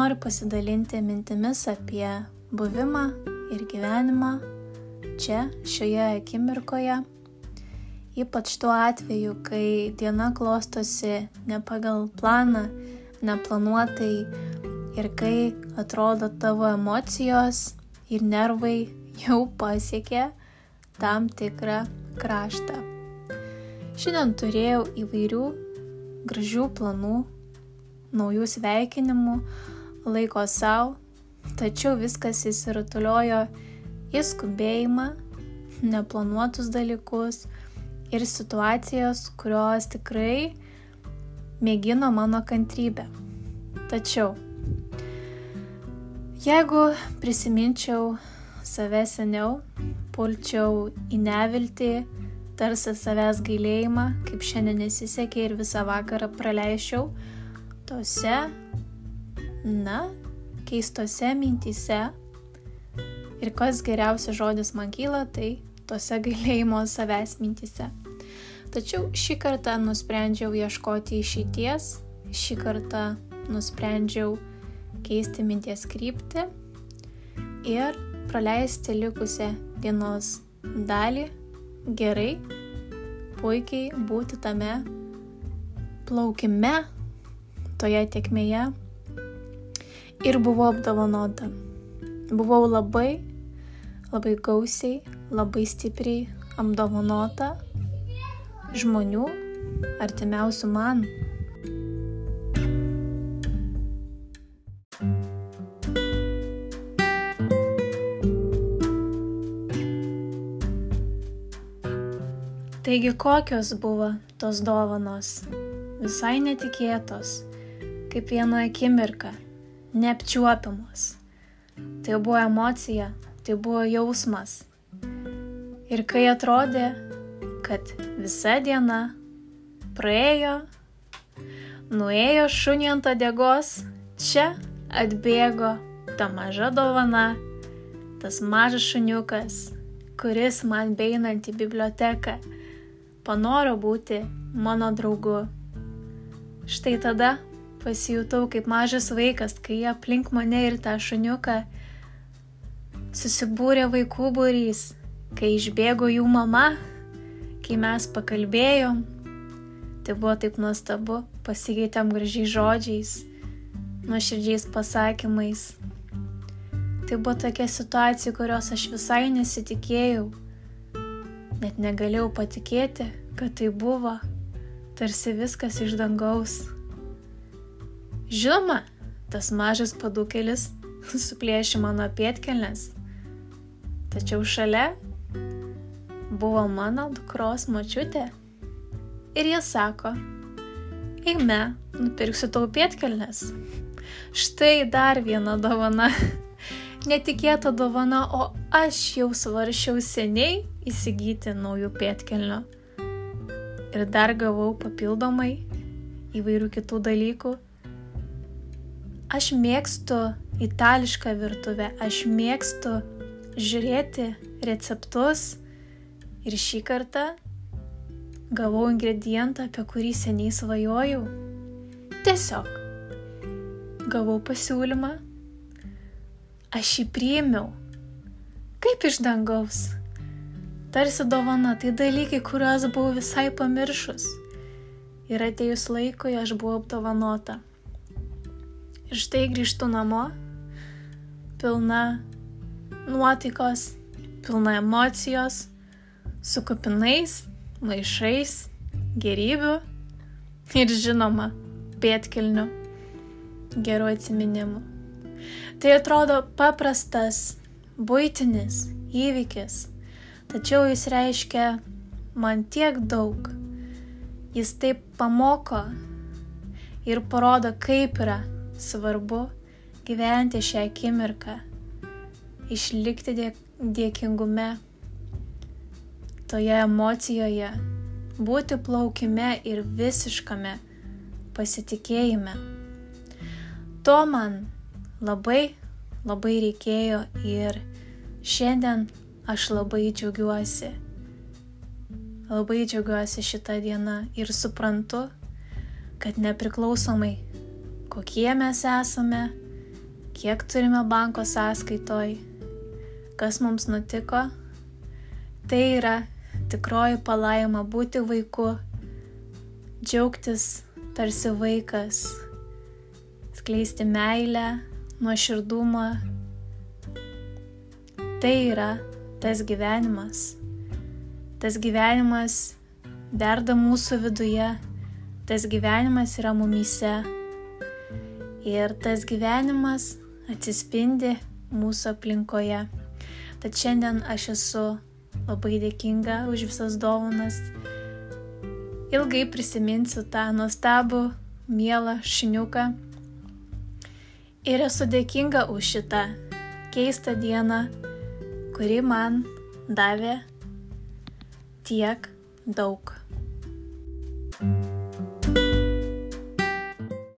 noriu pasidalinti mintimis apie buvimą ir gyvenimą čia, šioje akimirkoje. Ypač tuo atveju, kai diena klostosi ne pagal planą, neplanuotai ir kai atrodo tavo emocijos ir nervai jau pasiekė tam tikrą kraštą. Šiandien turėjau įvairių gražių planų, naujų sveikinimų, laiko savo, tačiau viskas įsirutuliojo į skubėjimą, neplanuotus dalykus ir situacijas, kurios tikrai mėgino mano kantrybę. Tačiau, jeigu prisiminčiau save seniau, pulčiau į neviltį, tarsi savęs gailėjimą, kaip šiandien nesisekė ir visą vakarą praleisčiau tose, na, keistose mintyse. Ir kas geriausias žodis man kyla, tai tose gailėjimo savęs mintyse. Tačiau šį kartą nusprendžiau ieškoti išeities, šį kartą nusprendžiau keisti minties kryptį ir praleisti likusią dienos dalį gerai, puikiai būti tame plaukime, toje tiekmėje ir buvau apdovanota. Buvau labai, labai gausiai, labai stipriai apdovanota žmonių artimiausių man. Taigi kokios buvo tos dovanos? Visai netikėtos, kaip viena akimirka, neapčiuopiamos. Tai buvo emocija, tai buvo jausmas. Ir kai atrodė, kad visa diena praėjo, nuėjo šunį ant odegos, čia atbėgo ta maža dovana, tas mažas šuniukas, kuris man beinant į biblioteką panoro būti mano draugu. Štai tada pasijutau kaip mažas vaikas, kai aplink mane ir tą šuniuką susibūrė vaikų būrys, kai išbėgo jų mama, kai mes pakalbėjom. Tai buvo taip nuostabu, pasikeitėm gražiai žodžiais, nuoširdžiais pasakymais. Tai buvo tokia situacija, kurios aš visai nesitikėjau Net negalėjau patikėti, kad tai buvo tarsi viskas iš dangaus. Žinoma, tas mažas padukėlis suplėšė mano pietkelnes, tačiau šalia buvo mano dukros močiutė. Ir jie sako, eime, nupirksiu tau pietkelnes. Štai dar viena dovana. Netikėta dovana, o aš jau svaršiau seniai įsigyti naujų pėtkelnių. Ir dar gavau papildomai įvairių kitų dalykų. Aš mėgstu itališką virtuvę, aš mėgstu žiūrėti receptus ir šį kartą gavau ingredientą, apie kurį seniai svajojau. Tiesiog gavau pasiūlymą, aš jį priėmiau, kaip iš dangaus tarsi dovana, tai dalykai, kuriuos buvau visai pamiršus. Ir atėjus laikui aš buvau apdovanota. Ir štai grįžtu namo, pilna nuotaikos, pilna emocijos, su kupinais, maišais, gerybių ir žinoma, pėtkelnių, gerų atsiminimų. Tai atrodo paprastas, būtinis įvykis, Tačiau jis reiškia man tiek daug. Jis taip pamoko ir parodo, kaip yra svarbu gyventi šią akimirką, išlikti dėkingume, toje emocijoje, būti plaukime ir visiškame pasitikėjime. To man labai, labai reikėjo ir šiandien aš labai džiaugiuosi. Labai džiaugiuosi šitą dieną ir suprantu, kad nepriklausomai kokie mes esame, kiek turime banko sąskaitoj, kas mums nutiko. Tai yra tikroji palaima būti vaiku, džiaugtis tarsi vaikas, skleisti meilę, nuoširdumą. Tai yra tas gyvenimas. Tas gyvenimas derda mūsų viduje, tas gyvenimas yra mumyse. Ir tas gyvenimas atsispindi mūsų aplinkoje. Tad šiandien aš esu labai dėkinga už visas dovanas. Ilgai prisiminsiu tą nuostabų, mielą šniuką. Ir esu dėkinga už šitą keistą dieną, kuri man davė tiek daug.